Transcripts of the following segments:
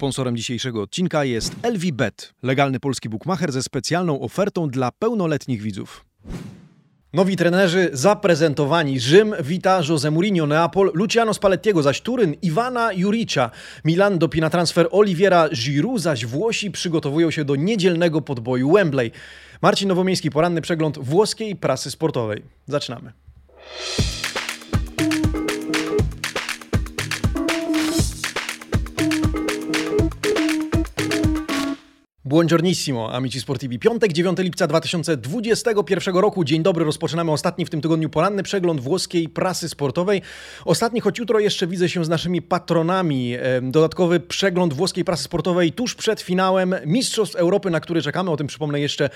Sponsorem dzisiejszego odcinka jest LVBet, legalny polski bookmacher ze specjalną ofertą dla pełnoletnich widzów. Nowi trenerzy zaprezentowani. Rzym wita Jose Mourinho, Neapol, Luciano Spallettiego, zaś Turyn, Iwana Juricza. Milan dopina transfer Oliviera Giroud, zaś Włosi przygotowują się do niedzielnego podboju Wembley. Marcin Nowomiejski, poranny przegląd włoskiej prasy sportowej. Zaczynamy. Buongiornissimo, amici sportivi. Piątek, 9 lipca 2021 roku. Dzień dobry, rozpoczynamy ostatni w tym tygodniu poranny przegląd włoskiej prasy sportowej. Ostatni, choć jutro jeszcze widzę się z naszymi patronami. Dodatkowy przegląd włoskiej prasy sportowej tuż przed finałem Mistrzostw Europy, na który czekamy. O tym przypomnę jeszcze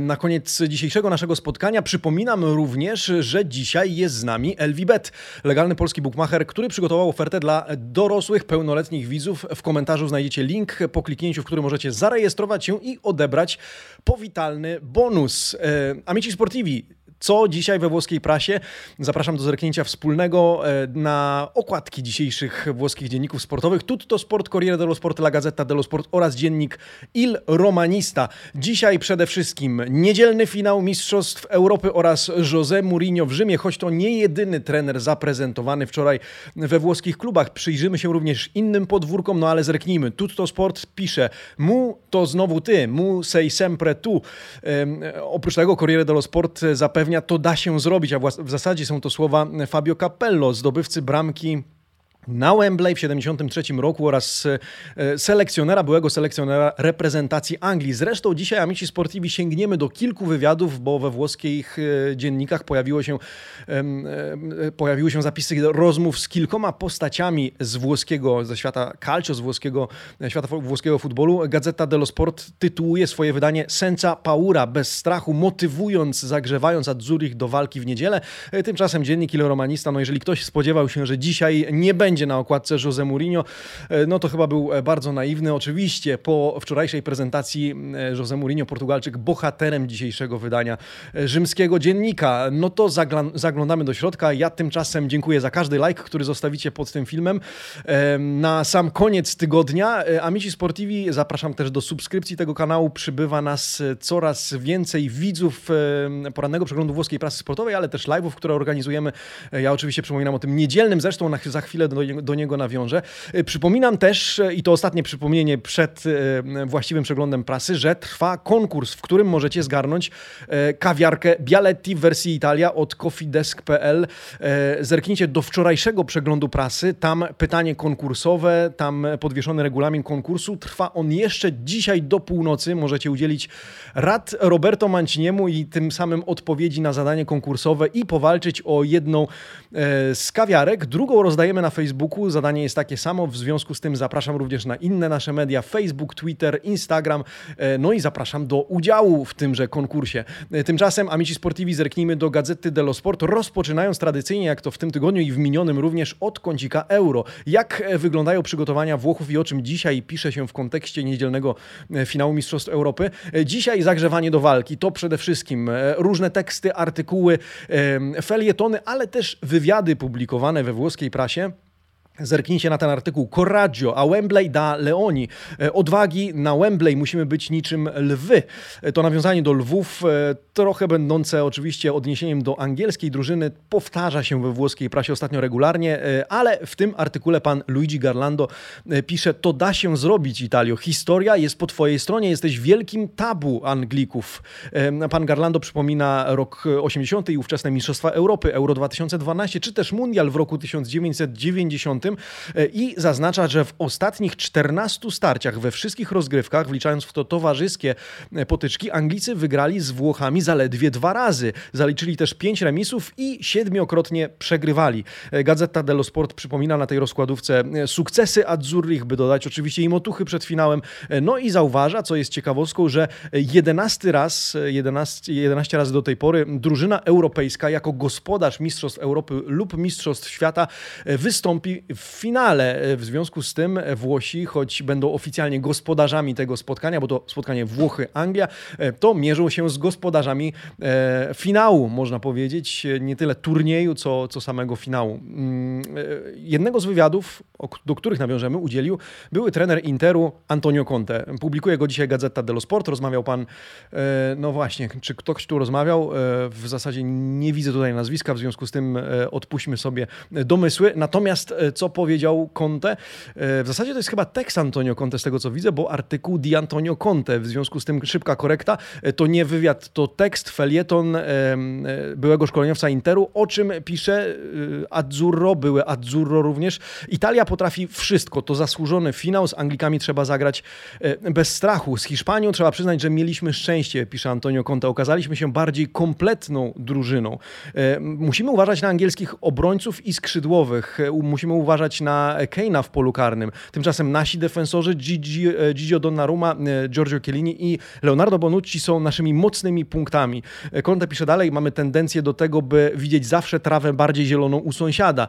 na koniec dzisiejszego naszego spotkania. Przypominam również, że dzisiaj jest z nami LVBet, legalny polski bookmacher, który przygotował ofertę dla dorosłych, pełnoletnich widzów. W komentarzu znajdziecie link, po kliknięciu w który możecie zarejestrować się i odebrać powitalny bonus. E, amici Sportivi, co dzisiaj we włoskiej prasie. Zapraszam do zerknięcia wspólnego e, na okładki dzisiejszych włoskich dzienników sportowych. Tutto Sport, Corriere dello Sport, La Gazzetta dello Sport oraz dziennik Il Romanista. Dzisiaj przede wszystkim niedzielny finał Mistrzostw Europy oraz José Mourinho w Rzymie, choć to nie jedyny trener zaprezentowany wczoraj we włoskich klubach. Przyjrzymy się również innym podwórkom, no ale zerknijmy. Tutto Sport pisze, mu to znowu ty, mu sei sempre tu. oprócz tego Corriere dello Sport zapewnia to da się zrobić, a w zasadzie są to słowa Fabio Capello, zdobywcy bramki na Wembley w 1973 roku oraz e, selekcjonera, byłego selekcjonera reprezentacji Anglii. Zresztą dzisiaj Amici Sportivi sięgniemy do kilku wywiadów, bo we włoskich e, dziennikach pojawiło się, e, pojawiły się zapisy rozmów z kilkoma postaciami z włoskiego, ze świata calcio, z włoskiego, świata włoskiego futbolu. Gazeta dello Sport tytułuje swoje wydanie Senza paura, bez strachu, motywując, zagrzewając Azzurich do walki w niedzielę. Tymczasem dziennik Il Romanista, no jeżeli ktoś spodziewał się, że dzisiaj nie będzie będzie na okładce Jose Mourinho, e, no to chyba był e, bardzo naiwny. Oczywiście po wczorajszej prezentacji e, Jose Mourinho, Portugalczyk, bohaterem dzisiejszego wydania rzymskiego dziennika. No to zaglądamy do środka. Ja tymczasem dziękuję za każdy like, który zostawicie pod tym filmem. Na sam koniec tygodnia Amici Sportivi zapraszam też do subskrypcji tego kanału. Przybywa nas coraz więcej widzów porannego przeglądu włoskiej prasy sportowej, ale też live'ów, które organizujemy. Ja oczywiście przypominam o tym niedzielnym, zresztą za chwilę do do niego nawiążę. E, przypominam też, e, i to ostatnie przypomnienie przed e, właściwym przeglądem prasy, że trwa konkurs, w którym możecie zgarnąć kawiarkę Bialetti w wersji Italia od coffeedesk.pl. Zerknijcie do wczorajszego przeglądu prasy, tam pytanie konkursowe, tam podwieszony regulamin konkursu. Trwa on jeszcze dzisiaj do północy. Możecie udzielić rad Roberto Manciniemu i tym samym odpowiedzi na zadanie konkursowe i powalczyć o jedną z kawiarek. Drugą rozdajemy na Facebooku Facebooku. Zadanie jest takie samo, w związku z tym zapraszam również na inne nasze media: Facebook, Twitter, Instagram. E, no i zapraszam do udziału w tymże konkursie. E, tymczasem, Amici Sportivi, zerknijmy do Gazety dello Sport, rozpoczynając tradycyjnie, jak to w tym tygodniu i w minionym również, od kącika euro. Jak e, wyglądają przygotowania Włochów i o czym dzisiaj pisze się w kontekście niedzielnego finału Mistrzostw Europy? Dzisiaj zagrzewanie do walki to przede wszystkim różne teksty, artykuły, felietony, ale też wywiady publikowane we włoskiej prasie. Zerknijcie na ten artykuł. Coraggio, a Wembley da Leoni. E, odwagi na Wembley musimy być niczym lwy. E, to nawiązanie do lwów, e, trochę będące oczywiście odniesieniem do angielskiej drużyny, powtarza się we włoskiej prasie ostatnio regularnie, ale w tym artykule pan Luigi Garlando pisze, to da się zrobić Italio. Historia jest po twojej stronie, jesteś wielkim tabu Anglików. Pan Garlando przypomina rok 80 i ówczesne Mistrzostwa Europy, Euro 2012, czy też Mundial w roku 1990 E, i zaznacza, że w ostatnich 14 starciach we wszystkich rozgrywkach, wliczając w to towarzyskie e, potyczki, Anglicy wygrali z Włochami zaledwie dwa razy. Zaliczyli też pięć remisów i siedmiokrotnie przegrywali. E, Gazeta dello Sport przypomina na tej rozkładówce sukcesy Azzurrich, by dodać oczywiście im otuchy przed finałem. No i zauważa, co jest ciekawostką, że 11 raz, 11, 11 razy do tej pory drużyna europejska jako gospodarz Mistrzostw Europy lub Mistrzostw Świata wystąpi w finale. W związku z tym Włosi, choć będą oficjalnie gospodarzami tego spotkania, bo to spotkanie Włochy-Anglia, to mierzą się z gospodarzami finału, można powiedzieć, nie tyle turnieju, co, co samego finału. Mm, jednego z wywiadów, do których nawiążemy, udzielił były trener Interu Antonio Conte. Publikuje go dzisiaj Gazeta dello Sport. Rozmawiał pan, no właśnie, czy ktoś tu rozmawiał? W zasadzie nie widzę tutaj nazwiska, w związku z tym odpuśćmy sobie domysły. Natomiast e, co powiedział Conte? E, w zasadzie to jest chyba tekst Antonio Conte z tego co widzę, bo artykuł Di Antonio Conte. W związku z tym szybka korekta. E, to nie wywiad, to tekst, felieton byłego szkoleniowca Interu, o czym pisze Azzurro, były Azzurro również. Italia potrafi wszystko. To zasłużony finał. Z Anglikami trzeba zagrać bez strachu. Z Hiszpanią trzeba przyznać, że mieliśmy szczęście, pisze Antonio Conte. Okazaliśmy się bardziej kompletną drużyną. Musimy uważać na angielskich obrońców i skrzydłowych. Musimy uważać na Keina w polu karnym. Tymczasem nasi defensorzy Gigi, e, Gigio Donnarumma, e, Giorgio Chiellini i Leonardo Bonucci są naszymi mocnymi punktami. E, Conte pisze dalej, mamy tendencję do tego, by widzieć zawsze trawę bardziej zieloną u sąsiada.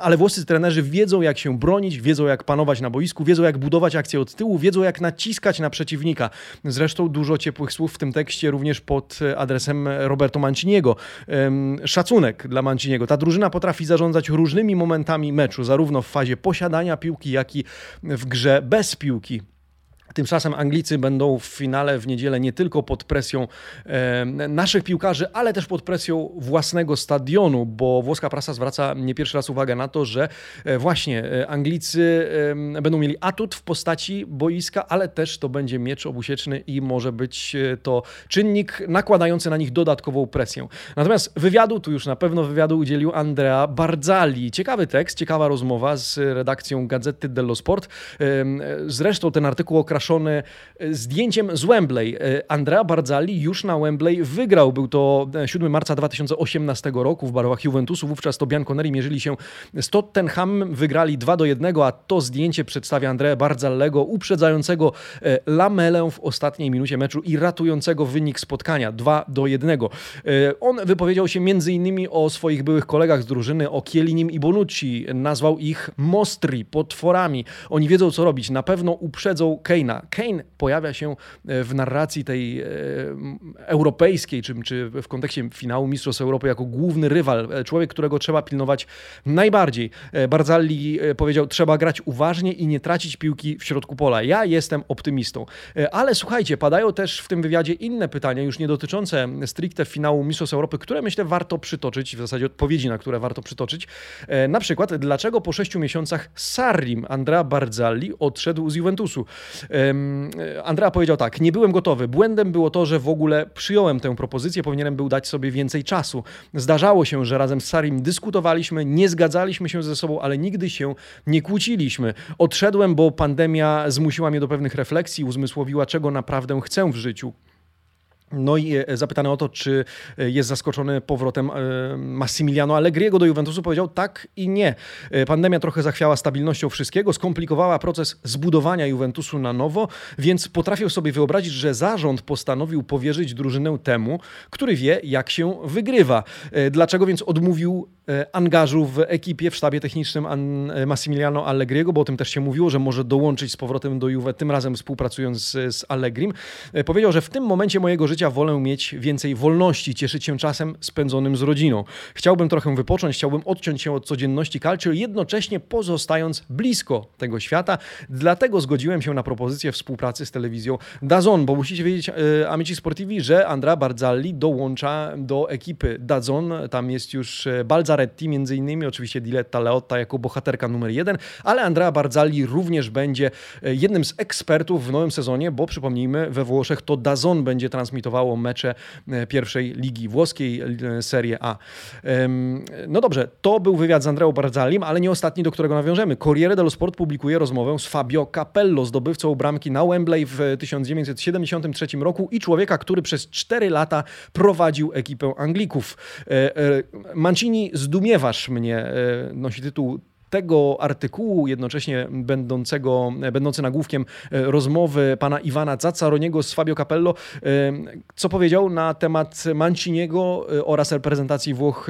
Ale włoscy trenerzy wiedzą, jak się bronić, wiedzą, jak panować na boisku, wiedzą, jak budować akcję od tyłu, wiedzą, jak naciskać na przeciwnika. Zresztą dużo ciepłych słów w tym tekście również pod adresem Roberto Manciniego. Szacunek dla Manciniego. Ta drużyna potrafi zarządzać różnymi momentami meczu, zarówno w fazie posiadania piłki, jak i w grze bez piłki. Tymczasem Anglicy będą w finale w niedzielę nie tylko pod presją e, naszych piłkarzy, ale też pod presją własnego stadionu, bo włoska prasa zwraca nie pierwszy raz uwagę na to, że e, właśnie e, Anglicy będą mieli atut w postaci boiska, ale też to będzie miecz obusieczny i może być e, to czynnik nakładający na nich dodatkową presję. Natomiast wywiadu, tu już na pewno wywiadu udzielił Andrea Barzali. Ciekawy tekst, ciekawa rozmowa z redakcją Gazety dello Sport. E, zresztą ten artykuł okraszony okraszony e, zdjęciem z Wembley. E, Andrea Barzali już na Wembley wygrał. Był to 7 e, marca 2018 roku w barwach Juventusu. Wówczas to Bianconeri mierzyli się z Tottenham. Wygrali 2 do 1, a to zdjęcie przedstawia Andrea Barzallego uprzedzającego Lamelę w ostatniej minucie meczu i ratującego wynik spotkania 2 do 1. On wypowiedział się m.in. o swoich byłych kolegach z drużyny, o Kielinim i Bonucci. Nazwał ich mostri, potworami. Oni wiedzą co robić. Na pewno uprzedzą Keina. Kane pojawia się e, w narracji tej e, europejskiej, czy, czy w kontekście finału Mistrzostw Europy jako główny rywal, e, człowiek, którego trzeba pilnować najbardziej. Barzalli powiedział, trzeba grać uważnie i nie tracić piłki w środku pola. Ja jestem optymistą. Ale słuchajcie, padają też w tym wywiadzie inne pytania, już nie dotyczące stricte finału Mistrzostw Europy, które myślę warto przytoczyć, w zasadzie odpowiedzi na które warto przytoczyć. Na przykład, dlaczego po sześciu miesiącach Sarrim Andrea Barzalli odszedł z Juventusu? Andrea powiedział tak, nie byłem gotowy. Błędem było to, że w ogóle przyjąłem tę propozycję, powinienem był dać sobie więcej czasu. Zdarzało się, że razem z Sarim dyskutowaliśmy, nie zgadzaliśmy się ze sobą, ale nigdy się nie kłóciliśmy. Odszedłem, bo pandemia zmusiła mnie do pewnych refleksji, uzmysłowiła, czego naprawdę chcę w życiu. No i e, zapytany o to, czy e, jest zaskoczony powrotem e, Massimiliano Allegriego do Juventusu, powiedział tak i nie. Pandemia trochę zachwiała stabilnością wszystkiego, skomplikowała proces zbudowania Juventusu na nowo, więc potrafię sobie wyobrazić, że zarząd postanowił powierzyć drużynę temu, który wie, jak się wygrywa. Dlaczego więc odmówił angażu w ekipie, w sztabie technicznym Massimiliano Allegriego, bo o tym też się mówiło, że może dołączyć z powrotem do Juve, tym razem współpracując z, z Allegrim. Powiedział, że w tym momencie mojego życia życia wolę mieć więcej wolności, cieszyć się czasem spędzonym z rodziną. Chciałbym trochę wypocząć, chciałbym odciąć się od codzienności calcio, jednocześnie pozostając blisko tego świata. Dlatego zgodziłem się na propozycję współpracy z telewizją Dazon, bo musicie wiedzieć, e, amici sportivi, że Andrea Barzalli dołącza do ekipy Dazon. Tam jest już e, Balzaretti, między innymi, oczywiście Diletta Leotta jako bohaterka numer jeden, ale Andrea Barzalli również będzie e, jednym z ekspertów w nowym sezonie, bo przypomnijmy, we Włoszech to Dazon będzie transmitował transmitowało mecze e, pierwszej ligi włoskiej, e, Serie A. No dobrze, to był wywiad z Andreą Barzalim, ale nie ostatni, do którego nawiążemy. Corriere dello Sport publikuje rozmowę z Fabio Capello, zdobywcą bramki na Wembley w 1973 roku i człowieka, który przez 4 lata prowadził ekipę Anglików. E, Mancini, zdumiewasz mnie, nosi tytuł tego artykułu, jednocześnie będącego, będący nagłówkiem rozmowy pana Iwana Zaccaroniego z Fabio Capello, co powiedział na temat Manciniego oraz reprezentacji Włoch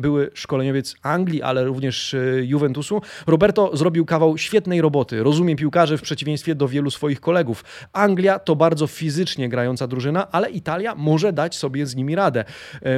były szkoleniowiec Anglii, ale również Juventusu. Roberto zrobił kawał świetnej roboty. Rozumie piłkarzy w przeciwieństwie do wielu swoich kolegów. Anglia to bardzo fizycznie grająca drużyna, ale Italia może dać sobie z nimi radę.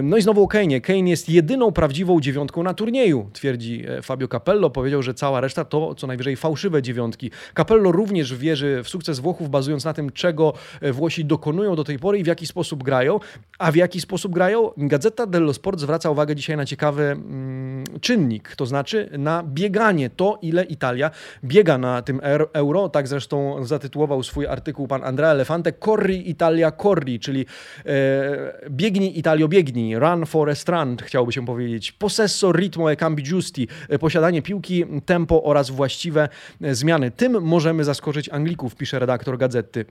No i znowu o Kane. Kane jest jedyną prawdziwą dziewiątką na turnieju, twierdzi e, Fabio Capello. Powiedział, że cała reszta to co najwyżej fałszywe dziewiątki. Capello również wierzy w sukces Włochów, bazując na tym, czego e, Włosi dokonują do tej pory i w jaki sposób grają. A w jaki sposób grają? Gazeta dello Sport zwraca uwagę dzisiaj na ciekawy mm, czynnik, to znaczy na bieganie. To, ile Italia biega na tym euro. Tak zresztą zatytułował swój artykuł pan Andrea Elefante. Corri Italia Corri, czyli e, biegnij Italio biegnij, run for a strand, chciałoby się powiedzieć. Possesso, ritmo e cambi giusti, e, posiadanie piłki, tempo oraz właściwe e, zmiany. Tym możemy zaskoczyć Anglików, pisze redaktor gazety.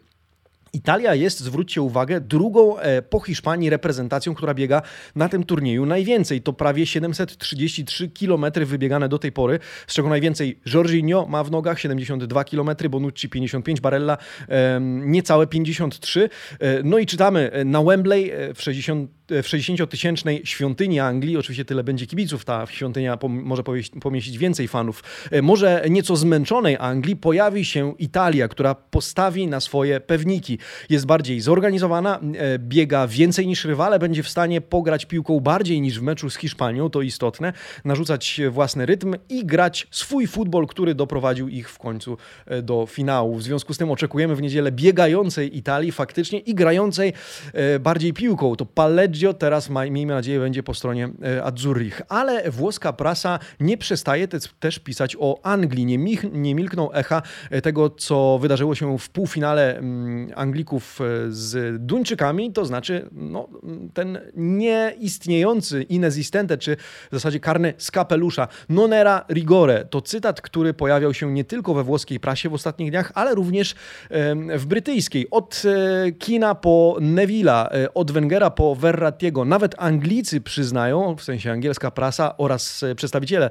Italia jest, zwróćcie uwagę, drugą e, po Hiszpanii reprezentacją, która biega na tym turnieju najwięcej. To prawie 733 km wybiegane do tej pory, z czego najwięcej Jorginho ma w nogach 72 km, Bonucci 55, Barella niecałe 53. E, no i czytamy na Wembley w 60 w 60-tysięcznej świątyni Anglii, oczywiście tyle będzie kibiców, ta świątynia może pomieścić więcej fanów, może nieco zmęczonej Anglii pojawi się Italia, która postawi na swoje pewniki jest bardziej zorganizowana, e, biega więcej niż rywale, będzie w stanie pograć piłką bardziej niż w meczu z Hiszpanią, to istotne, narzucać własny rytm i grać swój futbol, który doprowadził ich w końcu e, do finału. W związku z tym oczekujemy w niedzielę biegającej Italii faktycznie i grającej e, bardziej piłką. To Teraz, miejmy nadzieję, będzie po stronie Azzurrich. Ale włoska prasa nie przestaje też pisać o Anglii. Nie, nie milkną echa tego, co wydarzyło się w półfinale Anglii Anglików e, z Duńczykami, to znaczy no, ten nieistniejący inesistente, czy w zasadzie karny z kapelusza, non era rigore. To cytat, który pojawiał się nie tylko we włoskiej prasie w ostatnich dniach, ale również w brytyjskiej. Od e, Kina po Neville'a, e, od Wengera po Verrattiego. Nawet Anglicy przyznają, w sensie angielska prasa oraz przedstawiciele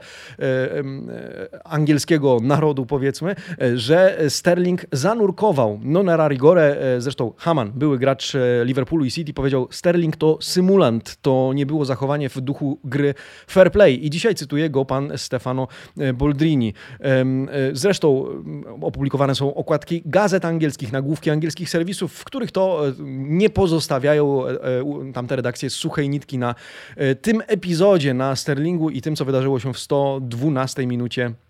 angielskiego narodu, powiedzmy, że Sterling zanurkował non era rigore zresztą Haman, były gracz e, Liverpoolu i City, powiedział: Sterling to symulant, to nie było zachowanie w duchu gry fair play. I dzisiaj cytuje go pan Stefano e, Boldrini. E, zresztą opublikowane są okładki gazet angielskich, nagłówki angielskich serwisów, w których to nie pozostawiają tamte redakcje suchej nitki na tym epizodzie, na Sterlingu i tym, co wydarzyło się w 112 minucie E,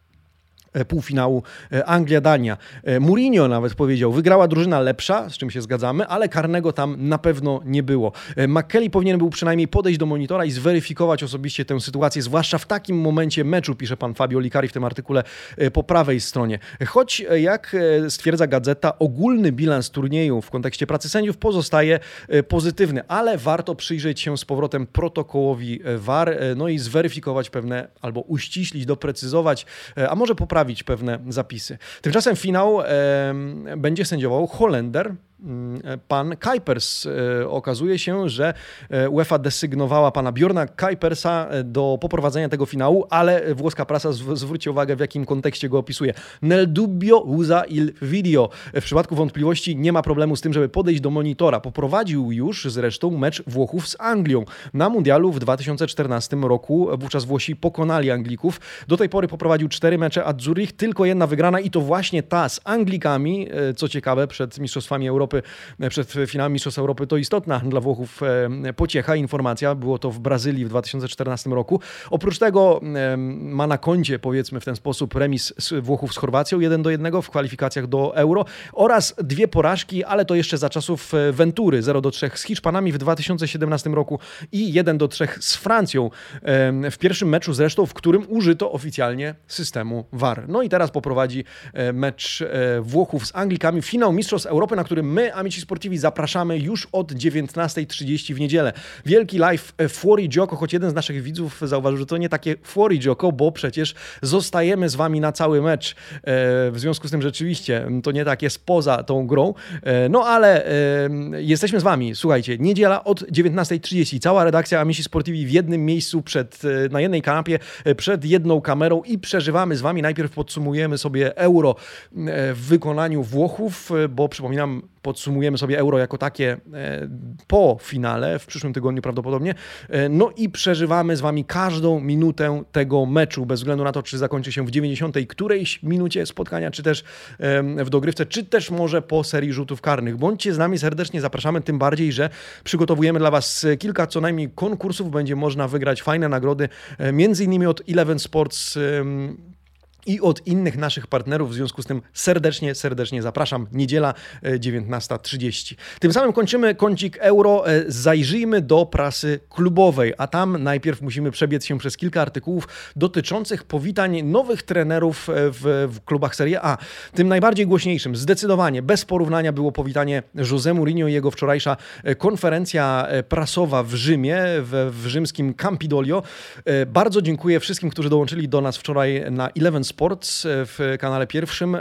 półfinału e, Anglia-Dania. E, Mourinho nawet powiedział, wygrała drużyna lepsza, z czym się zgadzamy, ale karnego tam na pewno nie było. McKelly powinien był przynajmniej podejść do monitora i zweryfikować osobiście tę sytuację, zwłaszcza w takim momencie meczu, pisze pan Fabio Licari w tym artykule po prawej stronie. Choć, jak stwierdza gazeta, ogólny bilans turnieju w kontekście pracy sędziów pozostaje pozytywny, ale warto przyjrzeć się z powrotem protokołowi VAR, no i zweryfikować pewne, albo uściślić, doprecyzować, a może poprawić poprawić pewne zapisy. Tymczasem finał e, będzie sędziował Holender, pan Kuipers. E, okazuje się, że e, UEFA desygnowała pana Bjorna Kuipersa e, do poprowadzenia tego finału, ale włoska prasa zwróci uwagę, w jakim kontekście go opisuje. Nel dubbio usa il video. W przypadku wątpliwości nie ma problemu z tym, żeby podejść do monitora. Poprowadził już zresztą mecz Włochów z Anglią. Na mundialu w 2014 roku wówczas Włosi pokonali Anglików. Do tej pory poprowadził cztery mecze, a Zurich tylko jedna wygrana i to właśnie ta z Anglikami, co ciekawe, przed Mistrzostwami Europy Europy, przed finałem Mistrzostw Europy, to istotna dla Włochów e, pociecha, informacja. Było to w Brazylii w 2014 roku. Oprócz tego e, ma na koncie, powiedzmy w ten sposób, remis Włochów z Chorwacją 1 do 1 w kwalifikacjach do Euro oraz dwie porażki, ale to jeszcze za czasów e, Ventury 0 do 3 z Hiszpanami w 2017 roku i 1 do 3 z Francją w pierwszym meczu zresztą, w którym użyto oficjalnie systemu VAR. No i teraz poprowadzi mecz Włochów z Anglikami, finał Mistrzostw Europy, na którym my My, Amici Sportivi, zapraszamy już od 19.30 w niedzielę. Wielki live Fuori Gioco, choć jeden z naszych widzów zauważył, że to nie takie Fuori Gioco, bo przecież zostajemy z wami na cały mecz. W związku z tym rzeczywiście to nie tak jest poza tą grą. No ale jesteśmy z wami. Słuchajcie, niedziela od 19.30. Cała redakcja Amici Sportivi w jednym miejscu przed, na jednej kanapie, przed jedną kamerą i przeżywamy z wami. Najpierw podsumujemy sobie euro w wykonaniu Włochów, bo przypominam, podsumujemy sobie euro jako takie e, po finale, w przyszłym tygodniu prawdopodobnie. E, no i przeżywamy z Wami każdą minutę tego meczu, bez względu na to, czy zakończy się w 90 którejś minucie spotkania, czy też w dogrywce, czy też może po serii rzutów karnych. Bądźcie z nami serdecznie, zapraszamy, tym bardziej, że przygotowujemy dla Was kilka co najmniej konkursów. Będzie można wygrać fajne nagrody, e, między innymi od Eleven Sports i od innych naszych partnerów. W związku z tym serdecznie, serdecznie zapraszam. Niedziela e, 19.30. Tym samym kończymy kącik euro. E, zajrzyjmy do prasy klubowej, a tam najpierw musimy przebiec się przez kilka artykułów dotyczących powitań nowych trenerów e, w, w klubach Serie A. Tym najbardziej głośniejszym, zdecydowanie, bez porównania było powitanie José Mourinho i jego wczorajsza konferencja prasowa w Rzymie, w, w rzymskim Campidoglio. Bardzo dziękuję wszystkim, którzy dołączyli do nas wczoraj na 11 Sport e, w kanale pierwszym. E,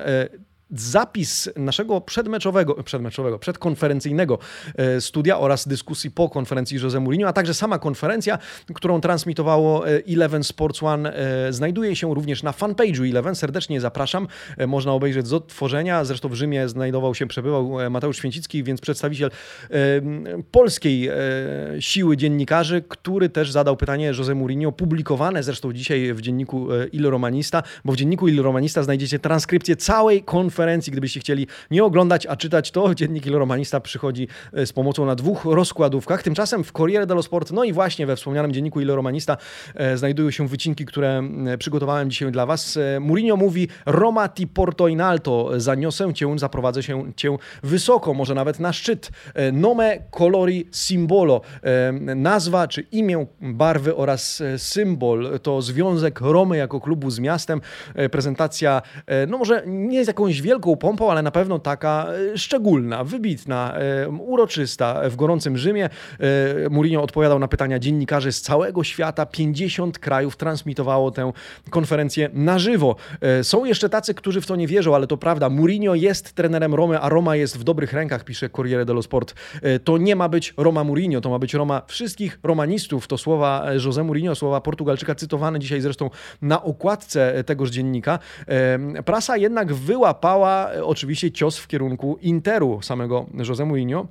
zapis naszego przedmeczowego, przedmeczowego, przedkonferencyjnego e, studia oraz dyskusji po konferencji Jose Mourinho, a także sama konferencja, którą transmitowało Eleven Sports One, znajduje się również na fanpage'u Eleven. Serdecznie zapraszam. Można obejrzeć z odtworzenia. Zresztą w Rzymie znajdował się, przebywał Mateusz Święcicki, więc przedstawiciel polskiej siły dziennikarzy, który też zadał pytanie Jose Mourinho, publikowane zresztą dzisiaj w dzienniku Il Romanista, bo w dzienniku Il Romanista znajdziecie transkrypcję całej konferencji konferencji, gdybyście chcieli nie oglądać, a czytać, to dziennik Il Romanista przychodzi e, z pomocą na dwóch rozkładówkach. Tymczasem w Corriere dello Sport, no i właśnie we wspomnianym dzienniku Il Romanista e, znajdują się wycinki, które przygotowałem dzisiaj dla Was. E, Mourinho mówi Roma ti porto in alto, zaniosę Cię, zaprowadzę się Cię wysoko, może nawet na szczyt. Nome colori simbolo, nazwa czy imię barwy oraz symbol to związek Romy jako klubu z miastem. Prezentacja, no może nie jest jakąś wielką pompą, ale na pewno taka e, szczególna, wybitna, e, uroczysta w gorącym Rzymie. E, Mourinho odpowiadał na pytania dziennikarzy z całego świata. 50 krajów transmitowało tę konferencję na żywo. Są jeszcze tacy, którzy w to nie wierzą, ale to prawda. Mourinho jest trenerem Romy, a Roma jest w dobrych rękach, pisze Corriere dello Sport. To nie ma być Roma Mourinho, to ma być Roma wszystkich romanistów. To słowa José Mourinho, słowa Portugalczyka, cytowane dzisiaj zresztą na okładce tegoż dziennika. Prasa jednak wyłapała E, oczywiście cios w kierunku Interu samego José Mourinho.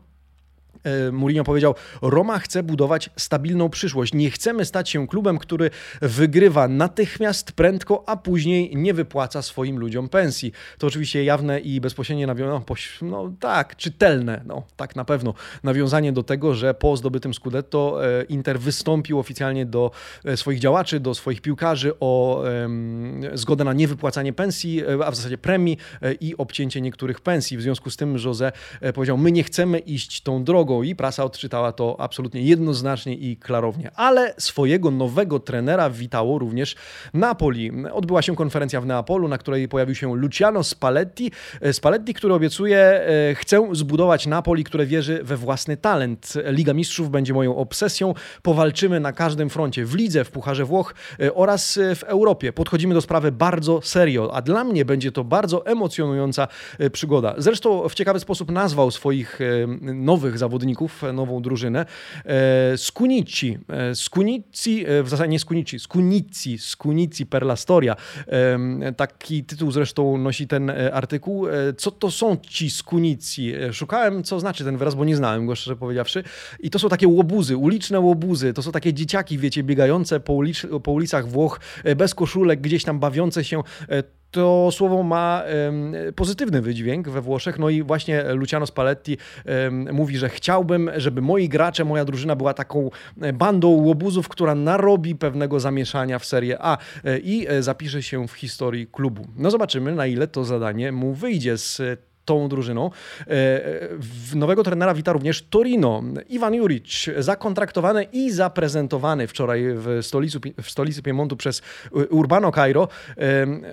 E, Mourinho powiedział: Roma chce budować stabilną przyszłość. Nie chcemy stać się klubem, który wygrywa natychmiast, prędko, a później nie wypłaca swoim ludziom pensji. To oczywiście jawne i bezpośrednie nawiązanie, no, no tak, czytelne, no tak na pewno, nawiązanie do tego, że po zdobytym Scudetto e, Inter wystąpił oficjalnie do e, swoich działaczy, do swoich piłkarzy o um, zgodę na niewypłacanie pensji, a w zasadzie premii i obcięcie niektórych pensji. W związku z tym Jose powiedział: My nie chcemy iść tą drogą i prasa odczytała to absolutnie jednoznacznie i klarownie. Ale swojego nowego trenera witało również Napoli. Odbyła się konferencja w Neapolu, na której pojawił się Luciano Spalletti. E, Spalletti, który obiecuje, e, chcę zbudować Napoli, które wierzy we własny talent. Liga Mistrzów będzie moją obsesją. Powalczymy na każdym froncie, w lidze, w Pucharze Włoch e, oraz w Europie. Podchodzimy do sprawy bardzo serio, a dla mnie będzie to bardzo emocjonująca przygoda. Zresztą w ciekawy sposób nazwał swoich nowych zawodników zawodników, e, nową drużynę. E, Skunici, e, Skunici, w zasadzie nie Skunici, Skunici, Skunici per la storia. Taki tytuł zresztą nosi ten artykuł. Co to są ci Skunici? Szukałem, co znaczy ten wyraz, bo nie znałem go, szczerze powiedziawszy. I to są takie łobuzy, uliczne łobuzy. To są takie dzieciaki, wiecie, biegające po, po ulicach Włoch bez koszulek, gdzieś tam bawiące się to słowo ma pozytywny wydźwięk we Włoszech. No i właśnie Luciano Spalletti mówi, że chciałbym, żeby moi gracze, moja drużyna była taką e, bandą łobuzów, która narobi pewnego zamieszania w Serie A e, i e, zapisze się w historii klubu. No zobaczymy, na ile to zadanie mu wyjdzie z tą drużyną. Nowego trenera wita również Torino. Iwan Juric, zakontraktowany i zaprezentowany wczoraj w stolicy, w stolicy Piemontu przez Urbano Cairo.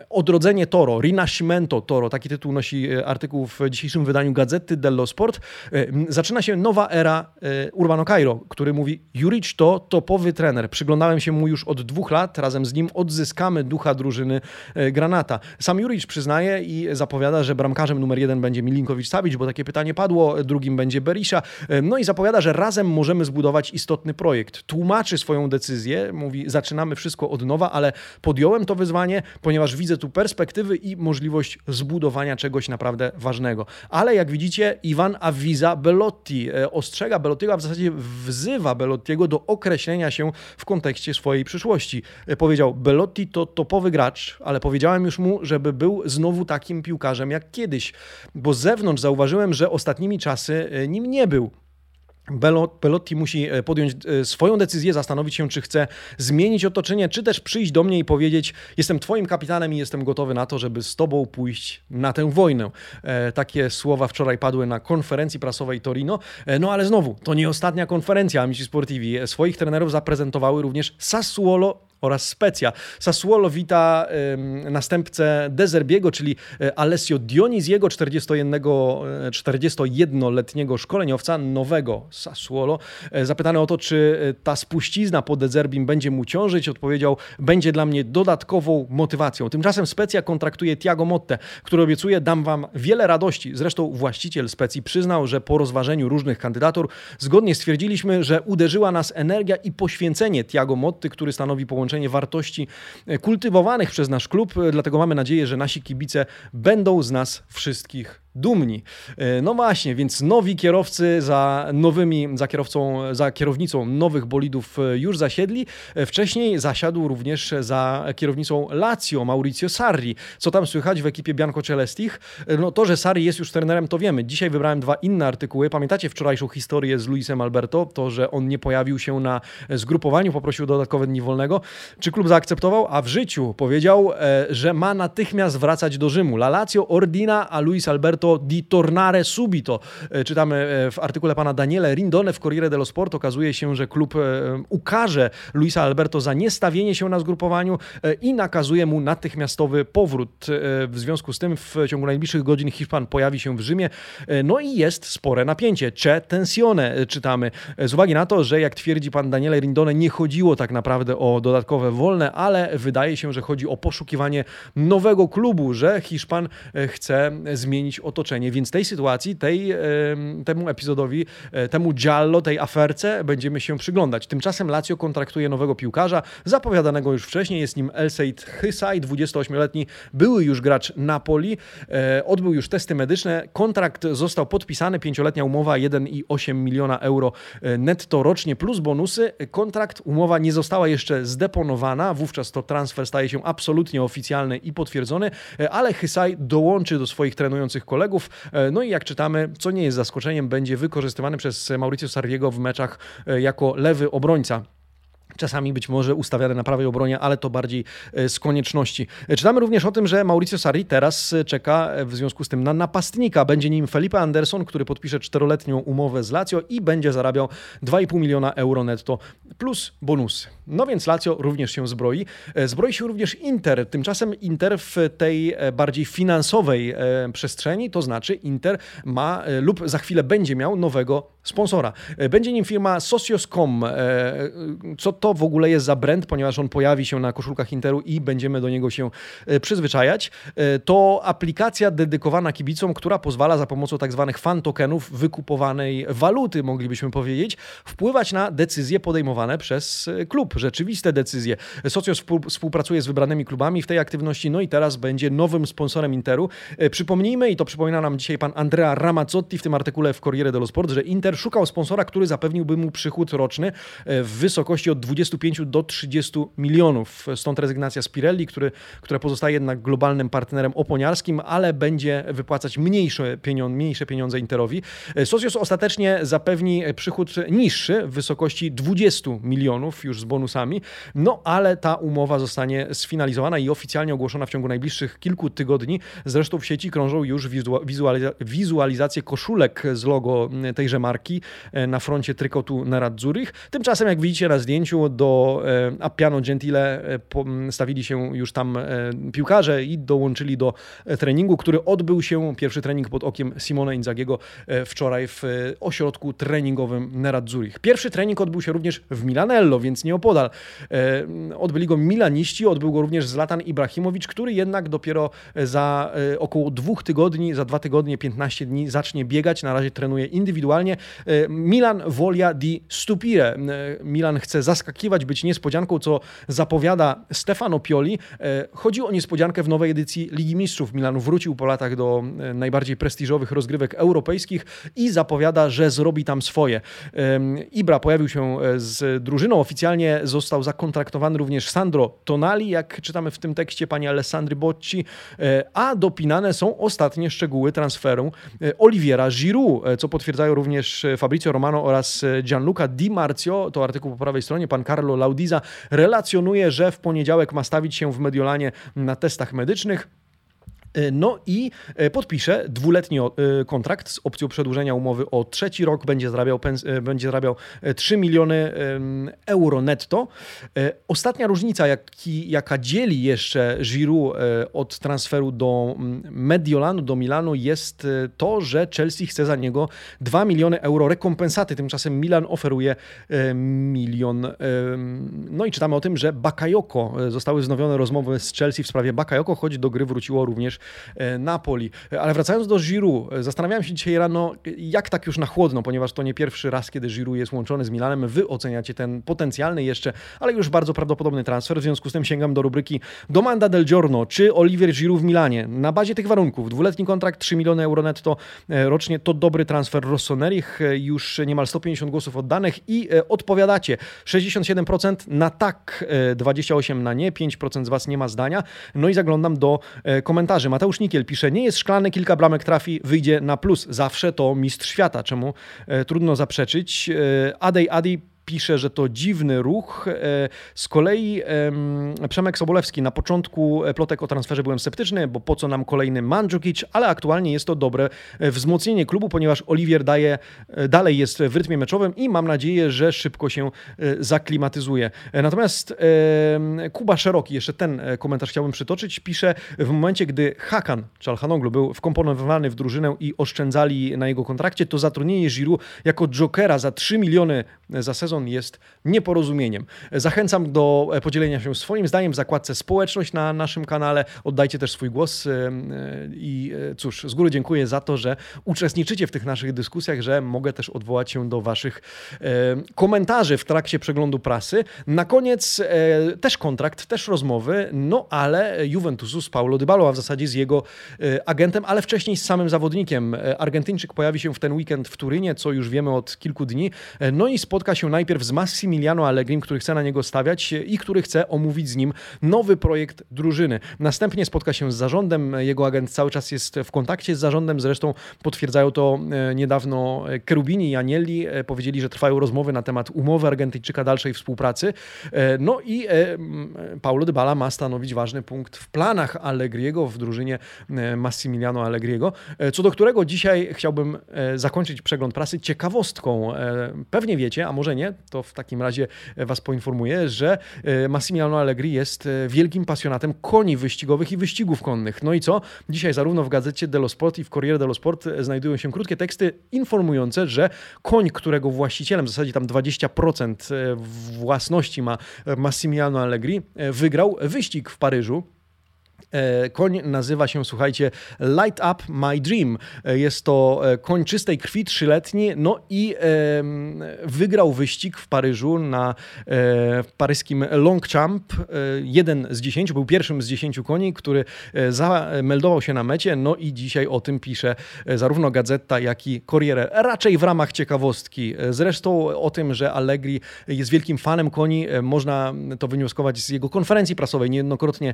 Odrodzenie Toro, Rinascimento Toro, taki tytuł nosi artykuł w dzisiejszym wydaniu Gazety dello Sport. Zaczyna się nowa era Urbano Cairo, który mówi Juric to topowy trener. Przyglądałem się mu już od dwóch lat, razem z nim odzyskamy ducha drużyny Granata. Sam Juric przyznaje i zapowiada, że bramkarzem numer jeden będzie Milinkowicz-Savic, bo takie pytanie padło, drugim będzie Berisha. No i zapowiada, że razem możemy zbudować istotny projekt. Tłumaczy swoją decyzję, mówi zaczynamy wszystko od nowa, ale podjąłem to wyzwanie, ponieważ widzę tu perspektywy i możliwość zbudowania czegoś naprawdę ważnego. Ale jak widzicie, Iwan Avisa Belotti e, ostrzega Belottiego, a w zasadzie wzywa Belottiego do określenia się w kontekście swojej przyszłości. E, powiedział, Belotti to topowy gracz, ale powiedziałem już mu, żeby był znowu takim piłkarzem jak kiedyś, bo z zewnątrz zauważyłem, że ostatnimi czasy e, nim nie był. Pelotti musi e, podjąć e, swoją decyzję, zastanowić się, czy chce zmienić otoczenie, czy też przyjść do mnie i powiedzieć: Jestem Twoim kapitanem i jestem gotowy na to, żeby z Tobą pójść na tę wojnę. Takie słowa wczoraj padły na konferencji prasowej Torino. No ale znowu, to nie ostatnia konferencja Amici Sportivi. Swoich trenerów zaprezentowały również Sassuolo oraz Specja. Sassuolo wita następcę Dezerbiego, czyli e, Alessio Dioniziego, 41-letniego e, szkoleniowca nowego Sassuolo. E, zapytany o to, czy ta spuścizna po Dezerbim będzie mu ciążyć, odpowiedział, będzie dla mnie dodatkową motywacją. Tymczasem Specja kontraktuje Tiago Motte, który obiecuje, dam wam wiele radości. Zresztą właściciel Specji przyznał, że po rozważeniu różnych kandydatur zgodnie stwierdziliśmy, że uderzyła nas energia i poświęcenie Tiago Motty, który stanowi połączenie wartości kultywowanych przez nasz klub, dlatego mamy nadzieję, że nasi kibice będą z nas wszystkich dumni. E, no właśnie, więc nowi kierowcy za nowymi, za kierowcą, za kierownicą nowych bolidów już zasiedli. Wcześniej zasiadł również za kierownicą Lazio Maurizio Sarri. Co tam słychać w ekipie Bianco Celestich? No to, że Sarri jest już trenerem, to wiemy. Dzisiaj wybrałem dwa inne artykuły. Pamiętacie wczorajszą historię z Luisem Alberto? To, że on nie pojawił się na zgrupowaniu, poprosił dodatkowe dni wolnego. Czy klub zaakceptował? A w życiu powiedział, e, że ma natychmiast wracać do Rzymu. La Lazio ordina a Luis Alberto di tornare subito. E, czytamy e, w artykule pana Daniele Rindone w Corriere dello Sport. Okazuje się, że klub ukaże Luisa Alberto za niestawienie się na zgrupowaniu i nakazuje mu natychmiastowy powrót. W związku z tym w ciągu najbliższych godzin Hiszpan pojawi się w Rzymie. No i jest spore napięcie. C'è tensione, czytamy. Z uwagi na to, że jak twierdzi pan Daniele Rindone, nie chodziło tak naprawdę o dodatkowe wolne, ale wydaje się, że chodzi o poszukiwanie nowego klubu, że Hiszpan e, chce zmienić otoczenie. Więc tej sytuacji, tej, temu epizodowi, e, temu giallo, tej aferce będziemy się przyglądać. Tymczasem Lazio kontraktuje nowego piłkarza, zapowiadanego już wcześniej. Jest nim Elseid Hysaj, 28-letni, były już gracz Napoli. E, odbył już testy medyczne. Kontrakt został podpisany, pięcioletnia umowa, 1,8 miliona euro netto rocznie plus bonusy. Kontrakt, umowa nie została jeszcze zdeponowana wówczas to transfer staje się absolutnie oficjalny i potwierdzony, e, ale Hysaj dołączy do swoich trenujących kolegów. E, no i jak czytamy, co nie jest zaskoczeniem, będzie wykorzystywany przez Mauricio Sarriego w meczach e, jako lewy obrońca. Czasami być może ustawiane na prawej obronie, ale to bardziej e, z konieczności. E, czytamy również o tym, że Mauricio Sarri teraz e, czeka w związku z tym na napastnika. Będzie nim Felipe Anderson, który podpisze czteroletnią umowę z Lazio i będzie zarabiał 2,5 miliona euro netto plus bonusy. No więc Lazio również się zbroi. Zbroi się również Inter. Tymczasem Inter w tej bardziej finansowej przestrzeni, to znaczy Inter ma lub za chwilę będzie miał nowego sponsora. Będzie nim firma Socios.com. Co to w ogóle jest za brand, ponieważ on pojawi się na koszulkach Interu i będziemy do niego się e, przyzwyczajać. E, to aplikacja dedykowana kibicom, która pozwala za pomocą tak zwanych fan tokenów wykupowanej waluty, moglibyśmy powiedzieć, wpływać na decyzje podejmowane przez e, klub, rzeczywiste decyzje. Socios współpracuje z wybranymi klubami w tej aktywności, no i teraz będzie nowym sponsorem Interu. Przypomnijmy, i to przypomina nam dzisiaj pan Andrea Ramazzotti w tym artykule w Corriere dello Sport, że Inter szukał sponsora, który zapewniłby mu przychód roczny w wysokości od 25 do 30 milionów. Stąd rezygnacja Spirelli, który, która pozostaje jednak globalnym partnerem oponiarskim, ale będzie wypłacać mniejsze pieniądze, mniejsze pieniądze Interowi. Socios ostatecznie zapewni przychód niższy w wysokości 20 milionów już z bonusami, no ale ta umowa zostanie sfinalizowana i oficjalnie ogłoszona w ciągu najbliższych kilku tygodni. Zresztą w sieci krążą już wizualizacje koszulek z logo tejże marki e, na froncie trykotu Nerazzurich. Tymczasem, jak widzicie na zdjęciu, do e, Appiano Gentile e, stawili się już tam piłkarze i dołączyli do treningu, który odbył się, pierwszy trening pod okiem Simona Inzagiego wczoraj w ośrodku treningowym Nerazzurich. Pierwszy trening odbył się również w Milanello, więc nieopodal. Odbyli go milaniści, odbył go również Zlatan Ibrahimowicz, który jednak dopiero za około dwóch tygodni, za dwa tygodnie, 15 dni zacznie biegać. Na razie trenuje indywidualnie. Milan volia di stupire. Milan chce zaskakiwać, być niespodzianką, co zapowiada Stefano Pioli. Chodzi o niespodziankę w nowej edycji Ligi Mistrzów. Milan wrócił po latach do najbardziej prestiżowych rozgrywek europejskich i zapowiada, że zrobi tam swoje. Ibra pojawił się z drużyną. Oficjalnie został zakontraktowany również Sandro Tonali, jak czytamy w tym tekście pani Alessandry Bocci, a dopinane są ostatnie szczegóły transferu Oliviera Giroud, co potwierdzają również Fabrizio Romano oraz Gianluca Di Marzio. To artykuł po prawej stronie. Pan Carlo Laudiza relacjonuje, że w poniedziałek ma stawić się w Mediolanie na testach medycznych. E, no i e, podpisze dwuletni e, kontrakt z opcją przedłużenia umowy o trzeci rok. Będzie zarabiał, będzie zarabiał 3 miliony euro netto. Ostatnia różnica, jaki, jaka dzieli jeszcze Giroud od transferu do Mediolanu, do Milanu jest to, że Chelsea chce za niego 2 miliony euro rekompensaty. Tymczasem Milan oferuje milion. No i czytamy o tym, że Bakayoko, zostały wznowione rozmowy z Chelsea w sprawie Bakayoko, choć do gry wróciło również Napoli. Ale wracając do Giroud, e, zastanawiałem się dzisiaj rano, jak tak już na chłodno, ponieważ to nie pierwszy raz, kiedy Giroud jest łączony z Milanem. Wy oceniacie ten potencjalny jeszcze, ale już bardzo prawdopodobny transfer. W związku z tym sięgam do rubryki Domanda del Giorno. Czy Olivier Giroud w Milanie? Na bazie tych warunków, dwuletni kontrakt, 3 miliony euro netto e, rocznie, to dobry transfer Rossonerich. Już niemal 150 głosów oddanych i odpowiadacie 67% na tak, 28% na nie, 5% z Was nie ma zdania. No i zaglądam do komentarzy. Mateusz Nikiel pisze, nie jest szklany, kilka bramek trafi, wyjdzie na plus. Zawsze to mistrz świata, czemu e, trudno zaprzeczyć. E, Adej Adi pisze, że to dziwny ruch. E, z kolei Przemek Sobolewski, na początku plotek o transferze byłem sceptyczny, bo po co nam kolejny Mandzukic, ale aktualnie jest to dobre e, wzmocnienie klubu, ponieważ Oliwier daje, e, dalej jest w rytmie meczowym i mam nadzieję, że szybko się zaklimatyzuje. Natomiast Kuba Szeroki, jeszcze ten komentarz chciałbym przytoczyć, pisze, w momencie, gdy Hakan Czalhanoglu był wkomponowany w drużynę i oszczędzali na jego kontrakcie, to zatrudnienie Giroud jako jokera za 3 miliony za sezon jest nieporozumieniem. Zachęcam do e, podzielenia się swoim zdaniem w zakładce społeczność na naszym kanale. Oddajcie też swój głos e, e, i cóż, z góry dziękuję za to, że uczestniczycie w tych naszych dyskusjach, że mogę też odwołać się do waszych komentarzy w trakcie przeglądu prasy. Na koniec też kontrakt, też rozmowy, no ale Juventusu z Paulo Dybalo, a w zasadzie z jego agentem, ale wcześniej z samym zawodnikiem. Argentyńczyk pojawi się w ten weekend w Turynie, co już wiemy od kilku dni, no i spotka się najpierw najpierw z Massimiliano Allegrim, który chce na niego stawiać i który chce omówić z nim nowy projekt drużyny. Następnie spotka się z zarządem, jego agent cały czas jest w kontakcie z zarządem, zresztą potwierdzają to e, niedawno Kerubini i Anielli, e, powiedzieli, że trwają rozmowy na temat umowy Argentyńczyka dalszej współpracy. E, no i Paulo Dybala ma stanowić ważny punkt w planach Allegriego w drużynie Massimiliano Allegriego, co do którego dzisiaj chciałbym zakończyć przegląd prasy ciekawostką. Pewnie wiecie, a może nie, to w takim razie Was poinformuję, że e, Massimiliano Allegri jest e, wielkim pasjonatem koni wyścigowych i wyścigów konnych. No i co? Dzisiaj zarówno w gazecie dello Sport i w Corriere dello Sport e, znajdują się krótkie teksty informujące, że koń, którego właścicielem, w zasadzie tam 20% własności ma Massimiliano Allegri, wygrał wyścig w Paryżu E, koń nazywa się, słuchajcie, Light Up My Dream. E, jest to e, koń czystej krwi, trzyletni, no i wygrał wyścig w Paryżu na paryskim Longchamp. Jeden z dziesięciu, był pierwszym z dziesięciu koni, który zameldował się na mecie, no i dzisiaj o tym pisze zarówno Gazeta, jak i Corriere. Raczej w ramach ciekawostki. Zresztą o tym, że Allegri jest wielkim fanem koni, można to wywnioskować z jego konferencji prasowej. Niejednokrotnie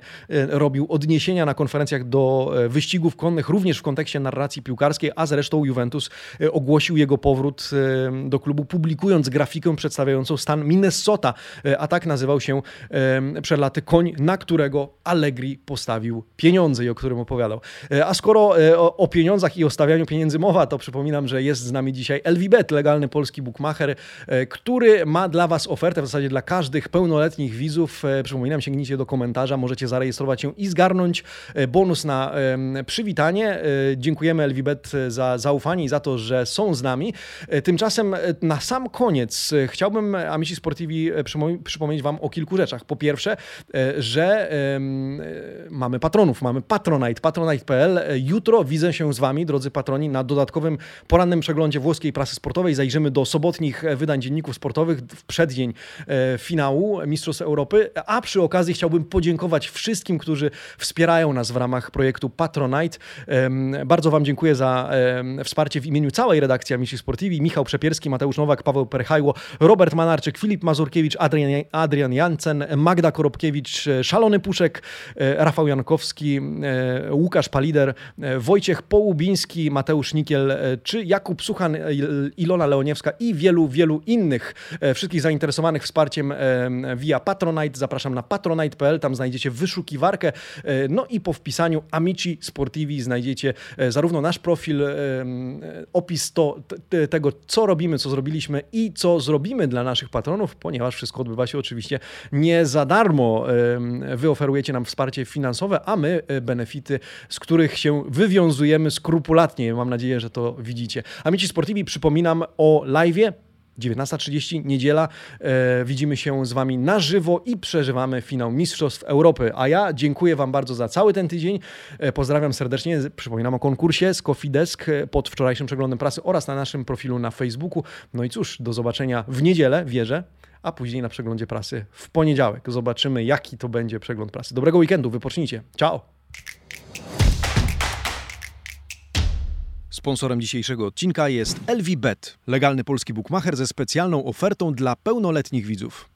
robił od odniesienia na konferencjach do e, wyścigów konnych, również w kontekście narracji piłkarskiej, a zresztą Juventus e, ogłosił jego powrót e, do klubu, publikując grafikę przedstawiającą stan Minnesota, a tak nazywał się przed laty koń, na którego Allegri postawił pieniądze i o którym opowiadał. A skoro o, pieniądzach i o stawianiu pieniędzy mowa, to przypominam, że jest z nami dzisiaj LVBet, legalny polski bookmacher, który ma dla Was ofertę, w zasadzie dla każdych pełnoletnich widzów. Przypominam, sięgnijcie do komentarza, możecie zarejestrować się i zgarnąć zgarnąć e, bonus na przywitanie. E, dziękujemy Elwibet za zaufanie i za to, że są z nami. E, tymczasem na sam koniec chciałbym Amici Sportivi przypomnieć Wam o kilku rzeczach. Po pierwsze, że mamy patronów, mamy Patronite, patronite.pl. Jutro widzę się z Wami, drodzy patroni, na dodatkowym porannym przeglądzie włoskiej prasy sportowej. Zajrzymy do sobotnich wydań dzienników sportowych w przeddzień finału Mistrzostw Europy, a przy okazji chciałbym podziękować wszystkim, którzy wspierają nas w ramach projektu Patronite. Bardzo Wam dziękuję za wsparcie w imieniu całej redakcji Amici Sportivi. Michał Przepierski, Mateusz Nowak, Paweł Perchajło, Robert Manarczyk, Filip Mazurkiewicz, Adrian, Adrian Jansen, Magda Korobkiewicz, Szalony Puszek, e, Rafał Jankowski, e, Łukasz Palider, e, Wojciech Połubiński, Mateusz Nikiel, czy Jakub Suchan, Ilona Leoniewska i wielu, wielu innych. Wszystkich zainteresowanych wsparciem via Patronite zapraszam na patronite.pl, tam znajdziecie wyszukiwarkę E, no i po wpisaniu Amici Sportivi znajdziecie e, zarówno nasz profil, e, opis to, tego, co robimy, co zrobiliśmy i co zrobimy dla naszych patronów, ponieważ wszystko odbywa się oczywiście nie za darmo. Wy oferujecie nam wsparcie finansowe, a my benefity, z których się wywiązujemy skrupulatnie. Mam nadzieję, że to widzicie. Amici Sportivi, przypominam o live'ie 19.30, niedziela. E, widzimy się z Wami na żywo i przeżywamy finał Mistrzostw Europy. A ja dziękuję Wam bardzo za cały ten tydzień. E, pozdrawiam serdecznie. Przypominam o konkursie z Coffee Desk e, pod wczorajszym przeglądem prasy oraz na naszym profilu na Facebooku. No i cóż, do zobaczenia w niedzielę, wierzę, a później na przeglądzie prasy w poniedziałek. Zobaczymy, jaki to będzie przegląd prasy. Dobrego weekendu, wypocznijcie. Ciao! Sponsorem dzisiejszego odcinka jest LVBet, legalny polski bookmacher ze specjalną ofertą dla pełnoletnich widzów.